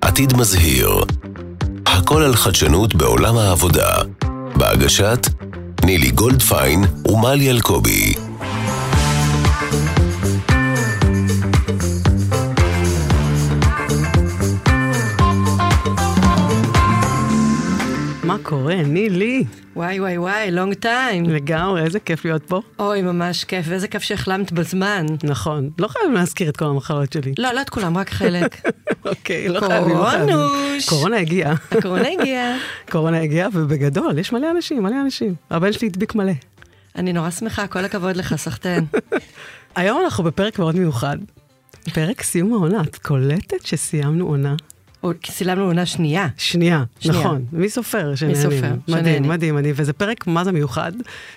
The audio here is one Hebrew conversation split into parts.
עתיד מזהיר, הכל על חדשנות בעולם העבודה, בהגשת נילי גולדפיין ומלי אלקובי. קורה? נילי. וואי וואי וואי, לונג טיים. לגמרי, איזה כיף להיות פה. אוי, ממש כיף, ואיזה כיף שהחלמת בזמן. נכון, לא חייבים להזכיר את כל המחלות שלי. לא, לא את כולם, רק חלק. אוקיי, לא חייבים, לא. קורונוש. קורונה הגיעה. הקורונה הגיעה. קורונה הגיעה, ובגדול, יש מלא אנשים, מלא אנשים. הבן שלי הדביק מלא. אני נורא שמחה, כל הכבוד לך, סחטיין. היום אנחנו בפרק מאוד מיוחד. פרק סיום העונה. את קולטת שסיימנו עונה? או, כי סילמנו עונה שנייה. שנייה, שנייה. נכון. מי סופר שנהנים? סופר מדהים, שנהנים. מדהים, מדהים. וזה פרק, מה זה מיוחד?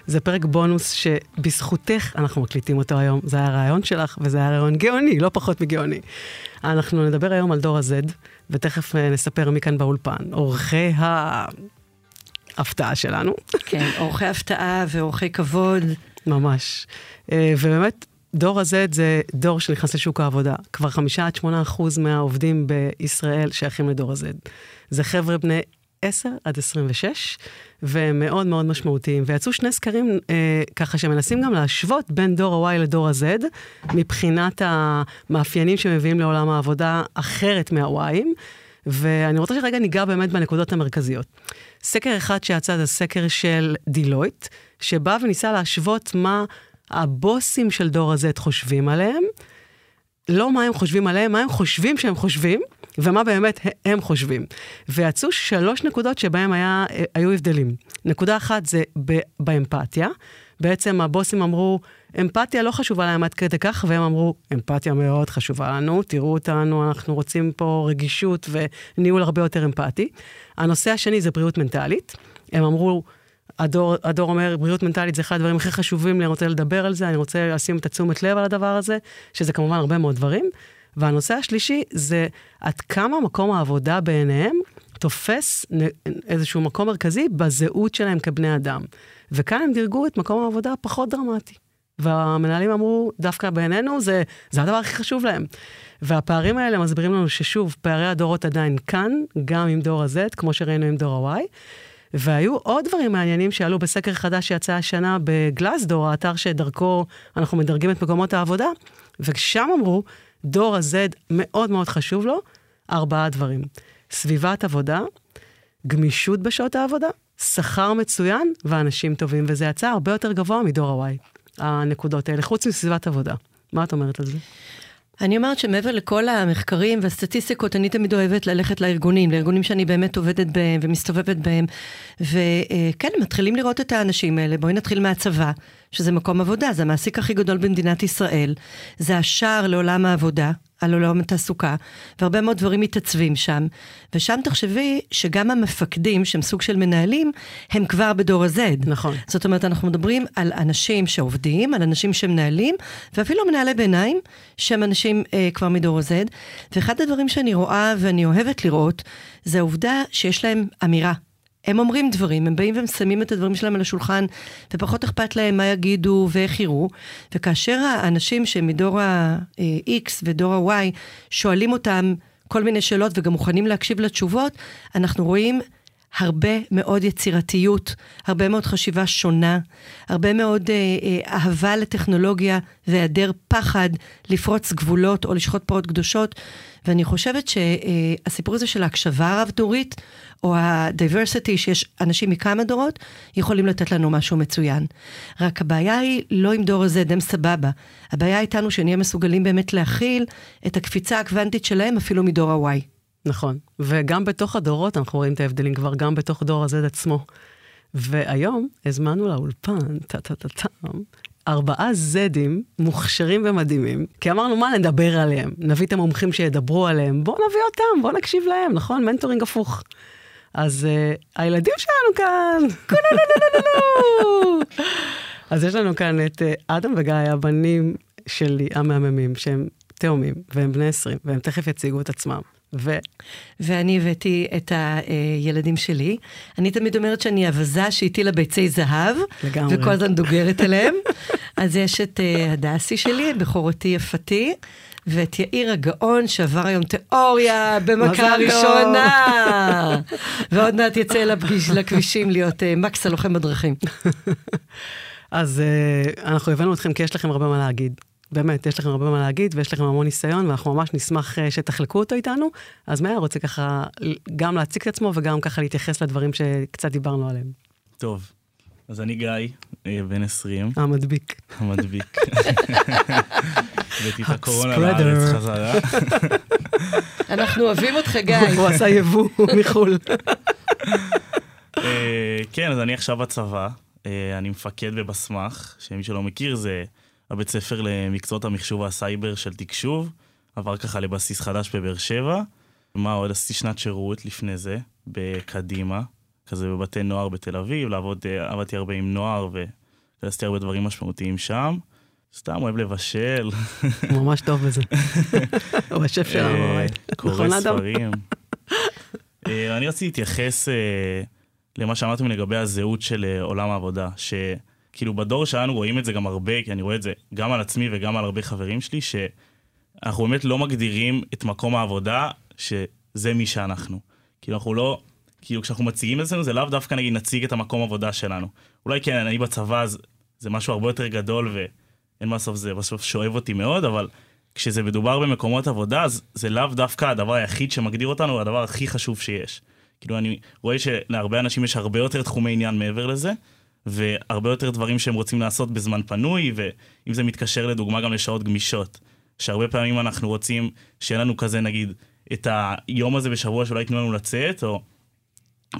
זה פרק בונוס שבזכותך אנחנו מקליטים אותו היום. זה היה רעיון שלך, וזה היה רעיון גאוני, לא פחות מגאוני. אנחנו נדבר היום על דור ה-Z, ותכף אה, נספר מי כאן באולפן. אורחי ההפתעה שלנו. כן, אורחי הפתעה ואורחי כבוד. ממש. אה, ובאמת, דור ה-Z זה דור שנכנס לשוק העבודה. כבר חמישה עד שמונה אחוז מהעובדים בישראל שייכים לדור ה-Z. זה חבר'ה בני 10 עד 26, והם מאוד מאוד משמעותיים. ויצאו שני סקרים אה, ככה שמנסים גם להשוות בין דור ה-Y לדור ה-Z, מבחינת המאפיינים שמביאים לעולם העבודה אחרת מה-Y'ים. ואני רוצה שרגע ניגע באמת בנקודות המרכזיות. סקר אחד שיצא זה סקר של דילויט, שבא וניסה להשוות מה הבוסים של דור ה-Z חושבים עליהם, לא מה הם חושבים עליהם, מה הם חושבים שהם חושבים, ומה באמת הם חושבים. ויצאו שלוש נקודות שבהם היה, היו הבדלים. נקודה אחת זה באמפתיה. בעצם הבוסים אמרו, אמפתיה לא חשובה להם עד כדי כך, והם אמרו, אמפתיה מאוד חשובה לנו, תראו אותנו, אנחנו רוצים פה רגישות וניהול הרבה יותר אמפתי. הנושא השני זה בריאות מנטלית. הם אמרו, הדור, הדור אומר, בריאות מנטלית זה אחד הדברים הכי חשובים לי, אני רוצה לדבר על זה, אני רוצה לשים את התשומת לב על הדבר הזה, שזה כמובן הרבה מאוד דברים. והנושא השלישי זה עד כמה מקום העבודה בעיניהם תופס איזשהו מקום מרכזי בזהות שלהם כבני אדם. וכאן הם דירגו את מקום העבודה הפחות דרמטי. והמנהלים אמרו, דווקא בעינינו זה, זה הדבר הכי חשוב להם. והפערים האלה מסבירים לנו ששוב, פערי הדורות עדיין כאן, גם עם דור ה-Z, כמו שראינו עם דור ה-Y. והיו עוד דברים מעניינים שעלו בסקר חדש שיצא השנה בגלסדור, האתר שדרכו אנחנו מדרגים את מקומות העבודה, ושם אמרו, דור ה-Z מאוד מאוד חשוב לו, ארבעה דברים. סביבת עבודה, גמישות בשעות העבודה, שכר מצוין ואנשים טובים, וזה יצא הרבה יותר גבוה מדור ה-Y, הנקודות האלה, חוץ מסביבת עבודה. מה את אומרת על זה? אני אומרת שמעבר לכל המחקרים והסטטיסטיקות, אני תמיד אוהבת ללכת לארגונים, לארגונים שאני באמת עובדת בהם ומסתובבת בהם. וכן, מתחילים לראות את האנשים האלה. בואי נתחיל מהצבא, שזה מקום עבודה, זה המעסיק הכי גדול במדינת ישראל. זה השער לעולם העבודה, על עולם התעסוקה, והרבה מאוד דברים מתעצבים שם. ושם תחשבי שגם המפקדים, שהם סוג של מנהלים, הם כבר בדור ה-Z. נכון. זאת אומרת, אנחנו מדברים על אנשים שעובדים, על אנשים שמנהלים, ואפילו מנהלי ביניים, שהם אנשים אה, כבר מדור ה-Z. ואחד הדברים שאני רואה ואני אוהבת לראות, זה העובדה שיש להם אמירה. הם אומרים דברים, הם באים ומסיימים את הדברים שלהם על השולחן, ופחות אכפת להם מה יגידו ואיך יראו. וכאשר האנשים שהם מדור ה-X ודור ה-Y שואלים אותם כל מיני שאלות וגם מוכנים להקשיב לתשובות, אנחנו רואים הרבה מאוד יצירתיות, הרבה מאוד חשיבה שונה, הרבה מאוד אה, אה, אהבה לטכנולוגיה והיעדר פחד לפרוץ גבולות או לשחוט פרות קדושות. ואני חושבת שהסיפור הזה של ההקשבה הרב-דורית, או ה-diversity, שיש אנשים מכמה דורות, יכולים לתת לנו משהו מצוין. רק הבעיה היא לא עם דור הזה, דם סבבה. הבעיה איתנו שנהיה מסוגלים באמת להכיל את הקפיצה הקוונטית שלהם אפילו מדור ה-Y. נכון. וגם בתוך הדורות אנחנו רואים את ההבדלים כבר, גם בתוך דור ה-Z עצמו. והיום הזמנו לאולפן, טה-טה-טה-טם, ארבעה זדים מוכשרים ומדהימים, כי אמרנו, מה נדבר עליהם? נביא את המומחים שידברו עליהם, בואו נביא אותם, בואו נקשיב להם, נכון? מנטורינג הפוך. אז uh, הילדים שלנו כאן, קולולולולולו. אז יש לנו כאן את uh, אדם וגיא, הבנים שלי, המהממים, שהם תאומים, והם בני 20, והם תכף יציגו את עצמם. ו... ואני הבאתי את הילדים שלי. אני תמיד אומרת שאני אבזה שהטילה ביצי זהב. לגמרי. וכל הזמן דוגרת אליהם. אז יש את uh, הדסי שלי, בכורתי יפתי. ואת יאיר הגאון שעבר היום תיאוריה במכה ראשונה. ועוד מעט יצא לפגיש, לכבישים להיות uh, מקס הלוחם בדרכים. אז uh, אנחנו הבאנו אתכם כי יש לכם הרבה מה להגיד. באמת, יש לכם הרבה מה להגיד ויש לכם המון ניסיון, ואנחנו ממש נשמח uh, שתחלקו אותו איתנו. אז מאיר רוצה ככה גם להציג את עצמו וגם ככה להתייחס לדברים שקצת דיברנו עליהם. טוב, אז אני גיא, בן 20. המדביק. המדביק. הבאתי את הקורונה לארץ חזרה. אנחנו אוהבים אותך, גיא. הוא עשה יבוא מחו"ל. כן, אז אני עכשיו בצבא. אני מפקד בבסמך, שמי שלא מכיר זה הבית ספר למקצועות המחשוב והסייבר של תקשוב. עבר ככה לבסיס חדש בבאר שבע. מה עוד? עשיתי שנת שירות לפני זה, בקדימה. כזה בבתי נוער בתל אביב, לעבוד, עבדתי הרבה עם נוער ועשיתי הרבה דברים משמעותיים שם. סתם אוהב לבשל. ממש טוב בזה. הוא השף שלנו. קורא ספרים. אני רציתי להתייחס למה שאמרתם לגבי הזהות של עולם העבודה, שכאילו בדור שלנו רואים את זה גם הרבה, כי אני רואה את זה גם על עצמי וגם על הרבה חברים שלי, שאנחנו באמת לא מגדירים את מקום העבודה, שזה מי שאנחנו. כאילו אנחנו לא... כאילו כשאנחנו מציגים את זה, זה לאו דווקא נגיד נציג את המקום עבודה שלנו. אולי כן, אני בצבא, אז זה משהו הרבה יותר גדול, ואין מה לעשות, זה בסוף שואב אותי מאוד, אבל כשזה מדובר במקומות עבודה, אז זה לאו דווקא הדבר היחיד שמגדיר אותנו, הדבר הכי חשוב שיש. כאילו אני רואה שלהרבה אנשים יש הרבה יותר תחומי עניין מעבר לזה, והרבה יותר דברים שהם רוצים לעשות בזמן פנוי, ואם זה מתקשר לדוגמה גם לשעות גמישות. שהרבה פעמים אנחנו רוצים שיהיה לנו כזה נגיד את היום הזה בשבוע שאולי ייתנו לנו לצאת, או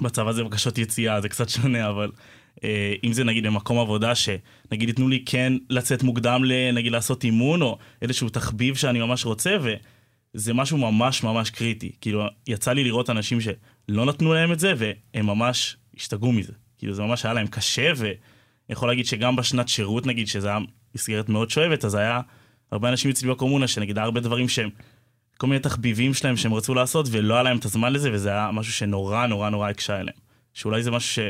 בצבא זה בקשות יציאה, זה קצת שונה, אבל אה, אם זה נגיד במקום עבודה, שנגיד ייתנו לי כן לצאת מוקדם, נגיד לעשות אימון, או איזשהו תחביב שאני ממש רוצה, וזה משהו ממש ממש קריטי. כאילו, יצא לי לראות אנשים שלא נתנו להם את זה, והם ממש השתגעו מזה. כאילו, זה ממש היה להם קשה, ואני יכול להגיד שגם בשנת שירות, נגיד, שזה היה מסגרת מאוד שואבת, אז היה הרבה אנשים אצלי בקומונה, שנגיד, הרבה דברים שהם... כל מיני תחביבים שלהם שהם רצו לעשות, ולא היה להם את הזמן לזה, וזה היה משהו שנורא נורא נורא הקשה אליהם. שאולי זה משהו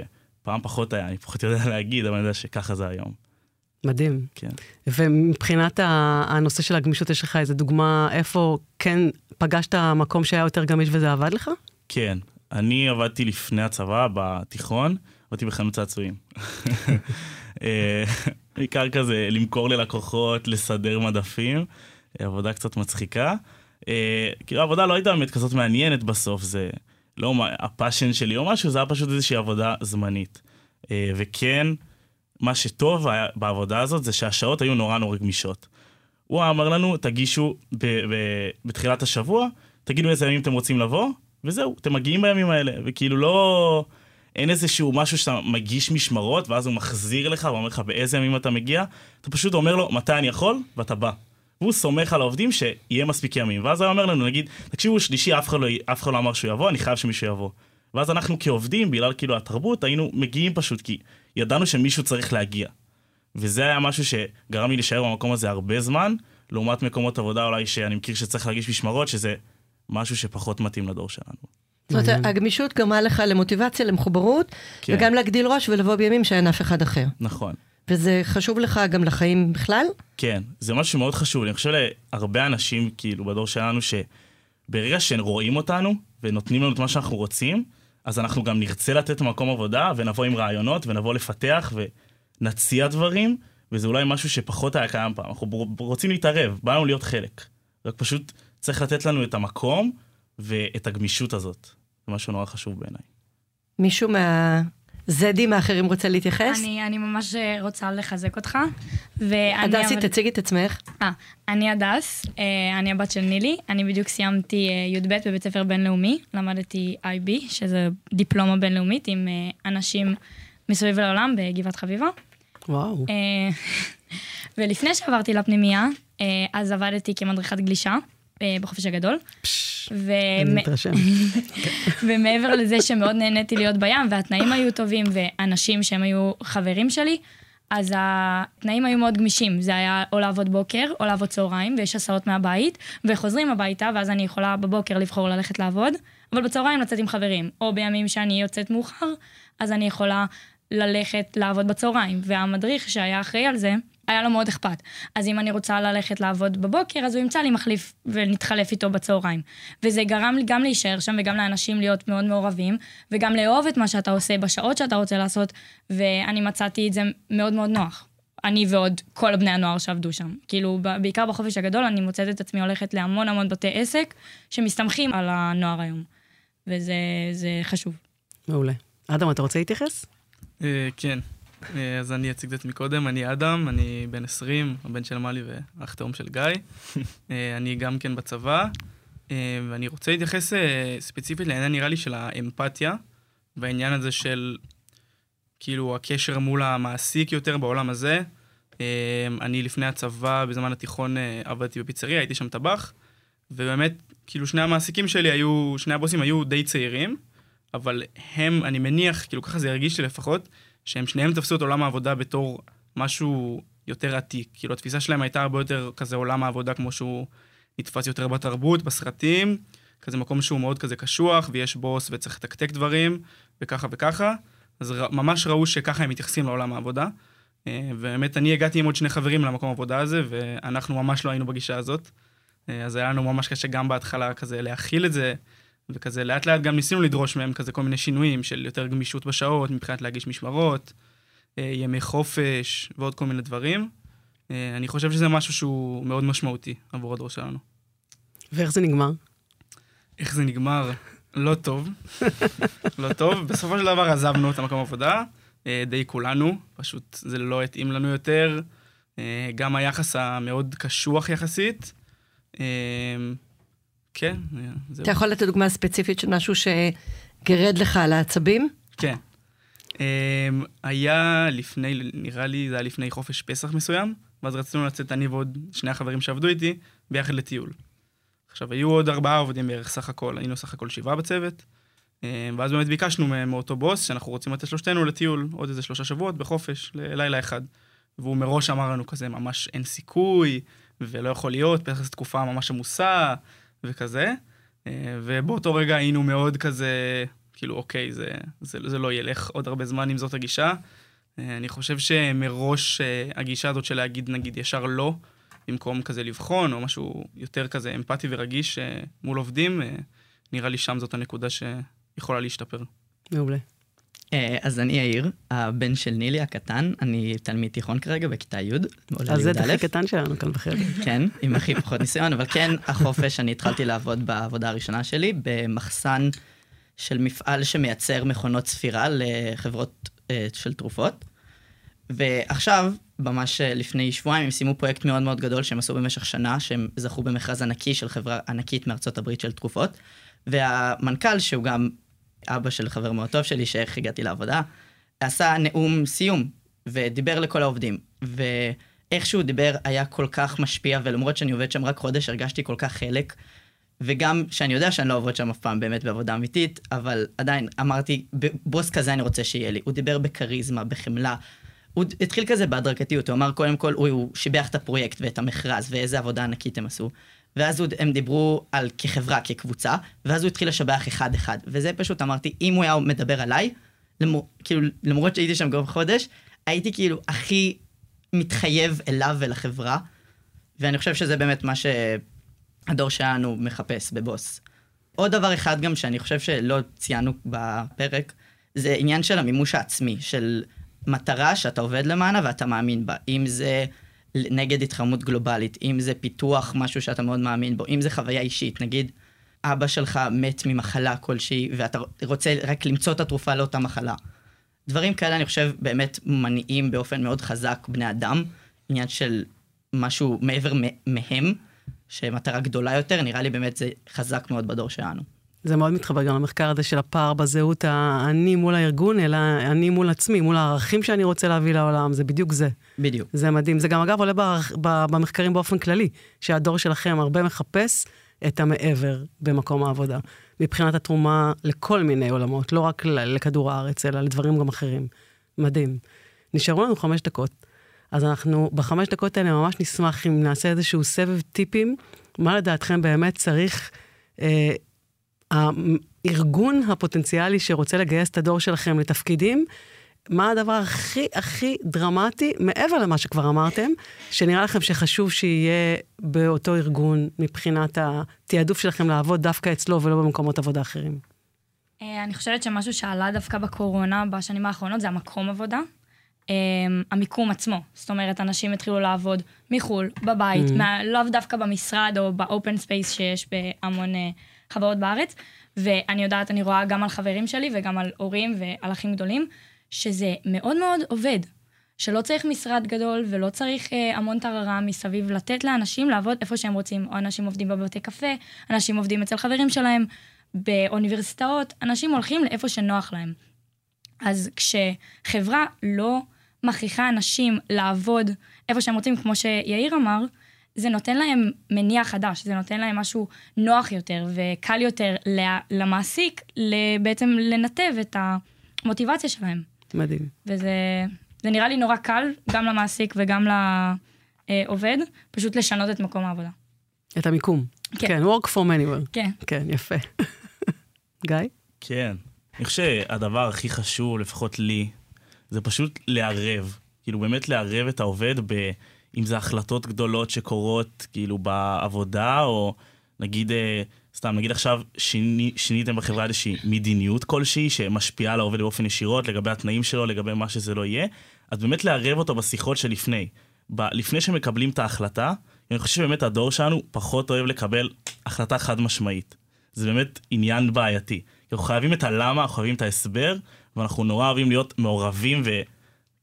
שפעם פחות היה, אני פחות יודע להגיד, אבל אני יודע שככה זה היום. מדהים. כן. ומבחינת הנושא של הגמישות, יש לך איזה דוגמה איפה כן פגשת מקום שהיה יותר גמיש וזה עבד לך? כן. אני עבדתי לפני הצבא, בתיכון, עבדתי בחנות צעצועים. בעיקר כזה למכור ללקוחות, לסדר מדפים, עבודה קצת מצחיקה. Uh, כאילו העבודה לא הייתה באמת כזאת מעניינת בסוף, זה לא הפאשן שלי או משהו, זה היה פשוט איזושהי עבודה זמנית. וכן, מה שטוב בעבודה הזאת זה שהשעות היו נורא נורא גמישות. הוא אמר לנו, תגישו בתחילת השבוע, תגידו איזה ימים אתם רוצים לבוא, וזהו, אתם מגיעים בימים האלה, וכאילו לא... אין איזשהו משהו שאתה מגיש משמרות, ואז הוא מחזיר לך ואומר לך באיזה ימים אתה מגיע, אתה פשוט אומר לו מתי אני יכול, ואתה בא. והוא סומך על העובדים שיהיה מספיק ימים. ואז הוא אומר לנו, נגיד, תקשיבו, שלישי אף אחד לא, אף אחד לא אמר שהוא יבוא, אני חייב שמישהו יבוא. ואז אנחנו כעובדים, בגלל כאילו התרבות, היינו מגיעים פשוט כי ידענו שמישהו צריך להגיע. וזה היה משהו שגרם לי להישאר במקום הזה הרבה זמן, לעומת מקומות עבודה אולי שאני מכיר שצריך להגיש משמרות, שזה משהו שפחות מתאים לדור שלנו. זאת אומרת, הגמישות גרמה לך למוטיבציה, למחוברות, כן. וגם להגדיל ראש ולבוא בימים שאין אף אחד אחר. נכון. וזה חשוב לך גם לחיים בכלל? כן, זה משהו שמאוד חשוב. אני חושב להרבה אנשים, כאילו, בדור שלנו, שברגע שהם רואים אותנו ונותנים לנו את מה שאנחנו רוצים, אז אנחנו גם נרצה לתת מקום עבודה, ונבוא עם רעיונות, ונבוא לפתח, ונציע דברים, וזה אולי משהו שפחות היה קיים פעם. אנחנו רוצים להתערב, בא לנו להיות חלק. רק פשוט צריך לתת לנו את המקום ואת הגמישות הזאת. זה משהו נורא חשוב בעיניי. מישהו מה... זדים האחרים רוצה להתייחס? אני, אני ממש רוצה לחזק אותך. הדסי, אבל... תציגי את עצמך. אה, אני הדס, אה, אני הבת של נילי, אני בדיוק סיימתי אה, י"ב בבית ספר בינלאומי, למדתי IB, שזה דיפלומה בינלאומית עם אה, אנשים מסביב לעולם בגבעת חביבה. וואו. ולפני שעברתי לפנימייה, אז עבדתי כמדריכת גלישה. בחופש הגדול. ומעבר לזה שמאוד נהניתי להיות בים, והתנאים היו טובים, ואנשים שהם היו חברים שלי, אז התנאים היו מאוד גמישים, זה היה או לעבוד בוקר או לעבוד צהריים, ויש הסעות מהבית, וחוזרים הביתה, ואז אני יכולה בבוקר לבחור ללכת לעבוד, אבל בצהריים לצאת עם חברים. או בימים שאני יוצאת מאוחר, אז אני יכולה ללכת לעבוד בצהריים. והמדריך שהיה אחראי על זה, היה לו מאוד אכפת. אז אם אני רוצה ללכת לעבוד בבוקר, אז הוא ימצא לי מחליף ונתחלף איתו בצהריים. וזה גרם לי גם להישאר שם וגם לאנשים להיות מאוד מעורבים, וגם לאהוב את מה שאתה עושה בשעות שאתה רוצה לעשות, ואני מצאתי את זה מאוד מאוד נוח. אני ועוד כל בני הנוער שעבדו שם. כאילו, בעיקר בחופש הגדול, אני מוצאת את עצמי הולכת להמון המון בתי עסק שמסתמכים על הנוער היום. וזה חשוב. מעולה. אדם, אתה רוצה להתייחס? אה, כן. אה, אז אני אציג את עצמי קודם, אני אדם, אני בן 20, הבן של מלי ואח תאום של גיא. אה, אני גם כן בצבא, ואני רוצה להתייחס ספציפית לעניין נראה לי של האמפתיה, והעניין הזה של כאילו הקשר מול המעסיק יותר בעולם הזה. אני לפני הצבא, בזמן התיכון עבדתי בפיצריה, הייתי שם טבח, ובאמת, כאילו שני המעסיקים שלי היו, שני הבוסים היו די צעירים. אבל הם, אני מניח, כאילו ככה זה הרגיש לי לפחות, שהם שניהם תפסו את עולם העבודה בתור משהו יותר עתיק. כאילו התפיסה שלהם הייתה הרבה יותר כזה עולם העבודה כמו שהוא נתפס יותר בתרבות, בסרטים, כזה מקום שהוא מאוד כזה קשוח, ויש בוס וצריך לתקתק דברים, וככה וככה. אז ר, ממש ראו שככה הם מתייחסים לעולם העבודה. אה, ובאמת, אני הגעתי עם עוד שני חברים למקום העבודה הזה, ואנחנו ממש לא היינו בגישה הזאת. אה, אז היה לנו ממש קשה גם בהתחלה כזה להכיל את זה, וכזה לאט לאט גם ניסינו לדרוש מהם כזה כל מיני שינויים של יותר גמישות בשעות מבחינת להגיש משמרות, אה, ימי חופש ועוד כל מיני דברים. אה, אני חושב שזה משהו שהוא מאוד משמעותי עבור הדור שלנו. ואיך זה נגמר? איך זה נגמר? לא טוב. לא טוב. בסופו של דבר עזבנו את המקום עבודה, אה, די כולנו, פשוט זה לא התאים לנו יותר. גם היחס המאוד קשוח יחסית. כן. אתה יכול לתת דוגמה ספציפית של משהו שגרד לך על העצבים? כן. Um, היה לפני, נראה לי זה היה לפני חופש פסח מסוים, ואז רצינו לצאת אני ועוד שני החברים שעבדו איתי ביחד לטיול. עכשיו, היו עוד ארבעה עובדים בערך סך הכל, היינו סך הכל שבעה בצוות, um, ואז באמת ביקשנו מאותו בוס שאנחנו רוצים לתת שלושתנו לטיול עוד איזה שלושה שבועות בחופש, ללילה אחד. והוא מראש אמר לנו כזה, ממש אין סיכוי, ולא יכול להיות, פסח זו תקופה ממש עמוסה, וכזה, אה, ובאותו רגע היינו מאוד כזה, כאילו, אוקיי, זה, זה, זה לא ילך עוד הרבה זמן אם זאת הגישה. אה, אני חושב שמראש אה, הגישה הזאת של להגיד, נגיד, ישר לא, במקום כזה לבחון, או משהו יותר כזה אמפתי ורגיש מול עובדים, נראה לי שם זאת הנקודה שיכולה להשתפר. מעולה. אה, אז אני יאיר, הבן של נילי הקטן, אני תלמיד תיכון כרגע בכיתה י'. אז זה הכי קטן שלנו כאן בחדר. כן, עם הכי פחות ניסיון, אבל כן, החופש, אני התחלתי לעבוד בעבודה הראשונה שלי במחסן של מפעל שמייצר מכונות ספירה לחברות אה, של תרופות. ועכשיו, ממש אה, לפני שבועיים, הם סיימו פרויקט מאוד מאוד גדול שהם עשו במשך שנה, שהם זכו במכרז ענקי של חברה ענקית מארצות הברית של תרופות. והמנכ"ל, שהוא גם אבא של חבר מאוד טוב שלי, שאיך הגעתי לעבודה, עשה נאום סיום, ודיבר לכל העובדים. ואיך שהוא דיבר היה כל כך משפיע, ולמרות שאני עובד שם רק חודש, הרגשתי כל כך חלק. וגם שאני יודע שאני לא עובד שם אף פעם באמת בעבודה אמיתית, אבל עדיין אמרתי, בוס כזה אני רוצה שיהיה לי. הוא דיבר בכריזמה, בחמלה. הוא התחיל כזה בהדרגתיות, הוא אמר קודם כל, הוא, שיבח את הפרויקט ואת המכרז ואיזה עבודה ענקית הם עשו. ואז הם דיברו על כחברה, כקבוצה, ואז הוא התחיל לשבח אחד-אחד. וזה פשוט אמרתי, אם הוא היה מדבר עליי, למור, כאילו, למרות שהייתי שם כבר חודש, הייתי כאילו הכי מתחייב אליו ולחברה, ואני חושב שזה באמת מה שהדור שלנו מחפש בבוס. עוד דבר אחד גם שאני חושב שלא ציינו בפרק, זה עניין של המימוש העצמי, של מטרה שאתה עובד למענה ואתה מאמין בה. אם זה נגד התחממות גלובלית, אם זה פיתוח, משהו שאתה מאוד מאמין בו, אם זה חוויה אישית, נגיד אבא שלך מת ממחלה כלשהי, ואתה רוצה רק למצוא את התרופה לאותה מחלה. דברים כאלה, אני חושב, באמת מניעים באופן מאוד חזק בני אדם, עניין של משהו מעבר מהם, שמטרה גדולה יותר, נראה לי באמת זה חזק מאוד בדור שלנו. זה מאוד מתחבר גם למחקר הזה של הפער בזהות האני מול הארגון, אלא אני מול עצמי, מול הערכים שאני רוצה להביא לעולם, זה בדיוק זה. בדיוק. זה מדהים. זה גם, אגב, עולה במחקרים באופן כללי, שהדור שלכם הרבה מחפש את המעבר במקום העבודה, מבחינת התרומה לכל מיני עולמות, לא רק לכדור הארץ, אלא לדברים גם אחרים. מדהים. נשארו לנו חמש דקות. אז אנחנו בחמש דקות האלה ממש נשמח אם נעשה איזשהו סבב טיפים, מה לדעתכם באמת צריך, אה, הארגון הפוטנציאלי שרוצה לגייס את הדור שלכם לתפקידים, מה הדבר הכי הכי דרמטי, מעבר למה שכבר אמרתם, שנראה לכם שחשוב שיהיה באותו ארגון מבחינת התעדוף שלכם לעבוד דווקא אצלו ולא במקומות עבודה אחרים? אה, אני חושבת שמשהו שעלה דווקא בקורונה בשנים האחרונות זה המקום עבודה. אמ, המיקום עצמו. זאת אומרת, אנשים התחילו לעבוד מחו"ל, בבית, mm-hmm. לאו דווקא במשרד או ב open space שיש בהמון אה, חברות בארץ. ואני יודעת, אני רואה גם על חברים שלי וגם על הורים ועל אחים גדולים, שזה מאוד מאוד עובד. שלא צריך משרד גדול ולא צריך אה, המון טררם מסביב, לתת לאנשים לעבוד איפה שהם רוצים. או אנשים עובדים בבתי קפה, אנשים עובדים אצל חברים שלהם, באוניברסיטאות, אנשים הולכים לאיפה שנוח להם. אז כשחברה לא מכריחה אנשים לעבוד איפה שהם רוצים, כמו שיאיר אמר, זה נותן להם מניע חדש, זה נותן להם משהו נוח יותר וקל יותר למעסיק בעצם לנתב את המוטיבציה שלהם. מדהים. וזה נראה לי נורא קל, גם למעסיק וגם לעובד, פשוט לשנות את מקום העבודה. את המיקום. כן. כן, work from anywhere. כן. כן, יפה. גיא? כן. אני חושב שהדבר הכי חשוב, לפחות לי, זה פשוט לערב. כאילו, באמת לערב את העובד ב... אם זה החלטות גדולות שקורות, כאילו, בעבודה, או נגיד, אה, סתם, נגיד עכשיו שיני, שיניתם בחברה איזושהי מדיניות כלשהי שמשפיעה על העובד באופן ישירות, לגבי התנאים שלו, לגבי מה שזה לא יהיה, אז באמת לערב אותו בשיחות שלפני. ב- לפני שמקבלים את ההחלטה, אני חושב שבאמת הדור שלנו פחות אוהב לקבל החלטה חד משמעית. זה באמת עניין בעייתי. אנחנו חייבים את הלמה, אנחנו חייבים את ההסבר, ואנחנו נורא אוהבים להיות מעורבים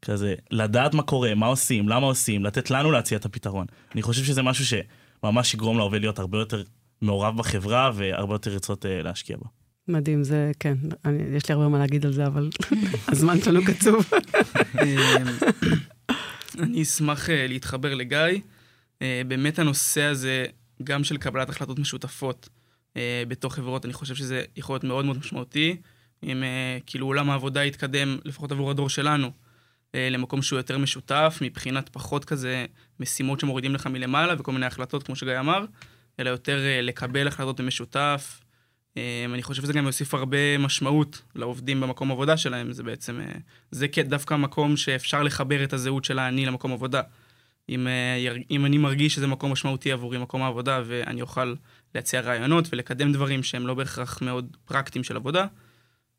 וכזה, לדעת מה קורה, מה עושים, למה עושים, לתת לנו להציע את הפתרון. אני חושב שזה משהו שממש יגרום לעובד להיות הרבה יותר מעורב בחברה והרבה יותר לרצות uh, להשקיע בה. מדהים, זה, כן, אני, יש לי הרבה מה להגיד על זה, אבל הזמן שלנו קצוב. אני אשמח uh, להתחבר לגיא. Uh, באמת הנושא הזה, גם של קבלת החלטות משותפות, אה, בתוך חברות, אני חושב שזה יכול להיות מאוד מאוד משמעותי. אם אה, כאילו עולם העבודה יתקדם, לפחות עבור הדור שלנו, אה, למקום שהוא יותר משותף, מבחינת פחות כזה משימות שמורידים לך מלמעלה וכל מיני החלטות, כמו שגיא אמר, אלא יותר אה, לקבל החלטות במשותף. אה, אני חושב שזה גם יוסיף הרבה משמעות לעובדים במקום עבודה שלהם. זה בעצם, אה, זה דווקא מקום שאפשר לחבר את הזהות של האני למקום עבודה. אם, אה, אם אני מרגיש שזה מקום משמעותי עבורי, מקום העבודה, ואני אוכל להציע רעיונות ולקדם דברים שהם לא בהכרח מאוד פרקטיים של עבודה,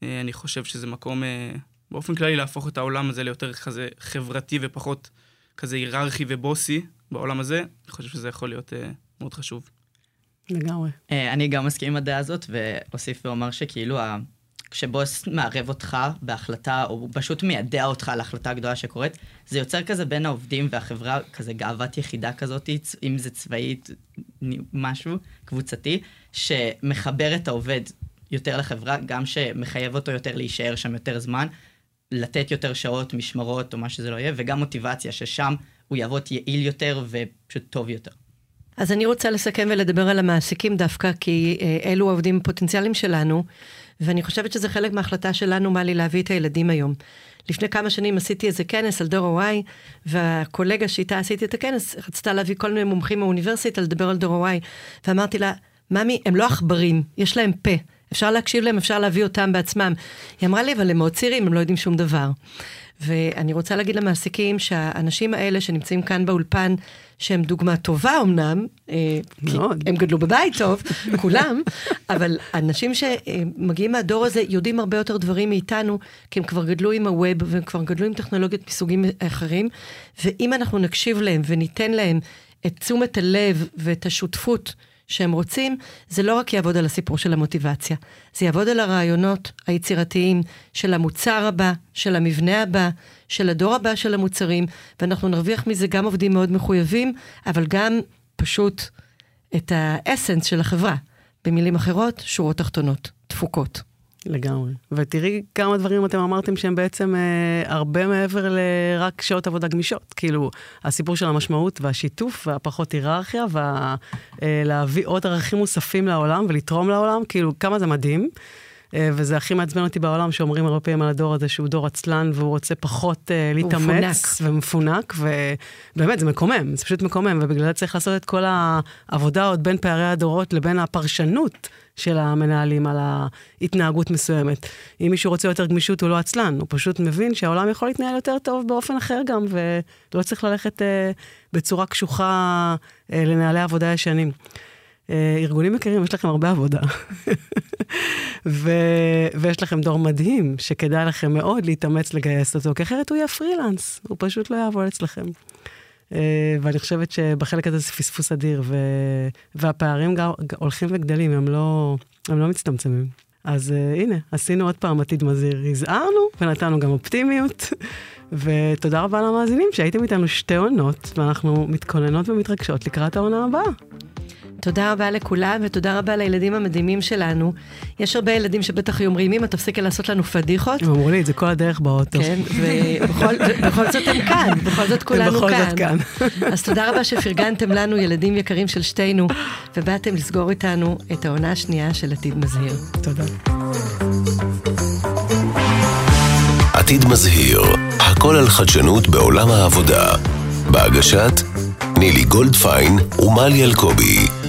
אה, אני חושב שזה מקום, אה, באופן כללי, להפוך את העולם הזה ליותר כזה חברתי ופחות כזה היררכי ובוסי בעולם הזה, אני חושב שזה יכול להיות מאוד חשוב. לגמרי. אני גם מסכים עם הדעה הזאת, ואוסיף ואומר שכאילו כשבוס מערב אותך בהחלטה, או פשוט מיידע אותך על החלטה גדולה שקורית, זה יוצר כזה בין העובדים והחברה, כזה גאוות יחידה כזאת, אם זה צבאית, משהו קבוצתי, שמחבר את העובד יותר לחברה, גם שמחייב אותו יותר להישאר שם יותר זמן, לתת יותר שעות, משמרות, או מה שזה לא יהיה, וגם מוטיבציה, ששם הוא יעבוד יעיל יותר ופשוט טוב יותר. אז אני רוצה לסכם ולדבר על המעסיקים דווקא, כי אה, אלו העובדים הפוטנציאליים שלנו, ואני חושבת שזה חלק מההחלטה שלנו, מלי, להביא את הילדים היום. לפני כמה שנים עשיתי איזה כנס על דור ה-Y, והקולגה שאיתה עשיתי את הכנס רצתה להביא כל מיני מומחים מהאוניברסיטה לדבר על דור ה-Y, ואמרתי לה, ממי, הם לא עכברים, יש להם פה. אפשר להקשיב להם, אפשר להביא אותם בעצמם. היא אמרה לי, אבל הם מאוד צעירים, הם לא יודעים שום דבר. ואני רוצה להגיד למעסיקים שהאנשים האלה שנמצאים כאן באולפן, שהם דוגמה טובה אמנם, אה, מאוד. הם גדלו בבית טוב, כולם, אבל אנשים שמגיעים מהדור הזה יודעים הרבה יותר דברים מאיתנו, כי הם כבר גדלו עם הווב והם כבר גדלו עם טכנולוגיות מסוגים אחרים, ואם אנחנו נקשיב להם וניתן להם את תשומת הלב ואת השותפות, שהם רוצים, זה לא רק יעבוד על הסיפור של המוטיבציה, זה יעבוד על הרעיונות היצירתיים של המוצר הבא, של המבנה הבא, של הדור הבא של המוצרים, ואנחנו נרוויח מזה גם עובדים מאוד מחויבים, אבל גם פשוט את האסנס של החברה. במילים אחרות, שורות תחתונות, תפוקות. לגמרי. ותראי כמה דברים אתם אמרתם שהם בעצם אה, הרבה מעבר לרק שעות עבודה גמישות. כאילו, הסיפור של המשמעות והשיתוף והפחות היררכיה, ולהביא אה, עוד ערכים מוספים לעולם ולתרום לעולם, כאילו, כמה זה מדהים. אה, וזה הכי מעצבן אותי בעולם, שאומרים הרבה פעמים על הדור הזה שהוא דור עצלן, והוא רוצה פחות uh, להתאמץ. ומפונק. ובאמת, זה מקומם, זה פשוט מקומם, ובגלל זה צריך לעשות את כל העבודה עוד בין פערי הדורות לבין הפרשנות של המנהלים על ההתנהגות מסוימת. אם מישהו רוצה יותר גמישות, הוא לא עצלן, הוא פשוט מבין שהעולם יכול להתנהל יותר טוב באופן אחר גם, ולא צריך ללכת uh, בצורה קשוחה uh, לנהלי עבודה ישנים. Uh, ארגונים יקרים, יש לכם הרבה עבודה. ו... ויש לכם דור מדהים, שכדאי לכם מאוד להתאמץ לגייס אותו, כי אחרת הוא יהיה פרילנס, הוא פשוט לא יעבוד אצלכם. Uh, ואני חושבת שבחלק הזה זה פספוס אדיר, ו... והפערים גם הולכים וגדלים, הם לא, הם לא מצטמצמים. אז uh, הנה, עשינו עוד פעם עתיד מזהיר. הזהרנו ונתנו גם אופטימיות. ותודה רבה למאזינים שהייתם איתנו שתי עונות, ואנחנו מתכוננות ומתרגשות לקראת העונה הבאה. תודה רבה לכולם, ותודה רבה לילדים המדהימים שלנו. יש הרבה ילדים שבטח היו אומרים, אמא, תפסיקי לעשות לנו פדיחות. הם אמרו לי את זה כל הדרך באוטו. כן, ובכל זאת הם כאן, בכל זאת כולנו כאן. ובכל זאת כאן. אז תודה רבה שפרגנתם לנו, ילדים יקרים של שתינו, ובאתם לסגור איתנו את העונה השנייה של עתיד מזהיר. תודה. עתיד מזהיר, הכל על חדשנות בעולם העבודה. בהגשת נילי גולדפיין ומלי אלקובי.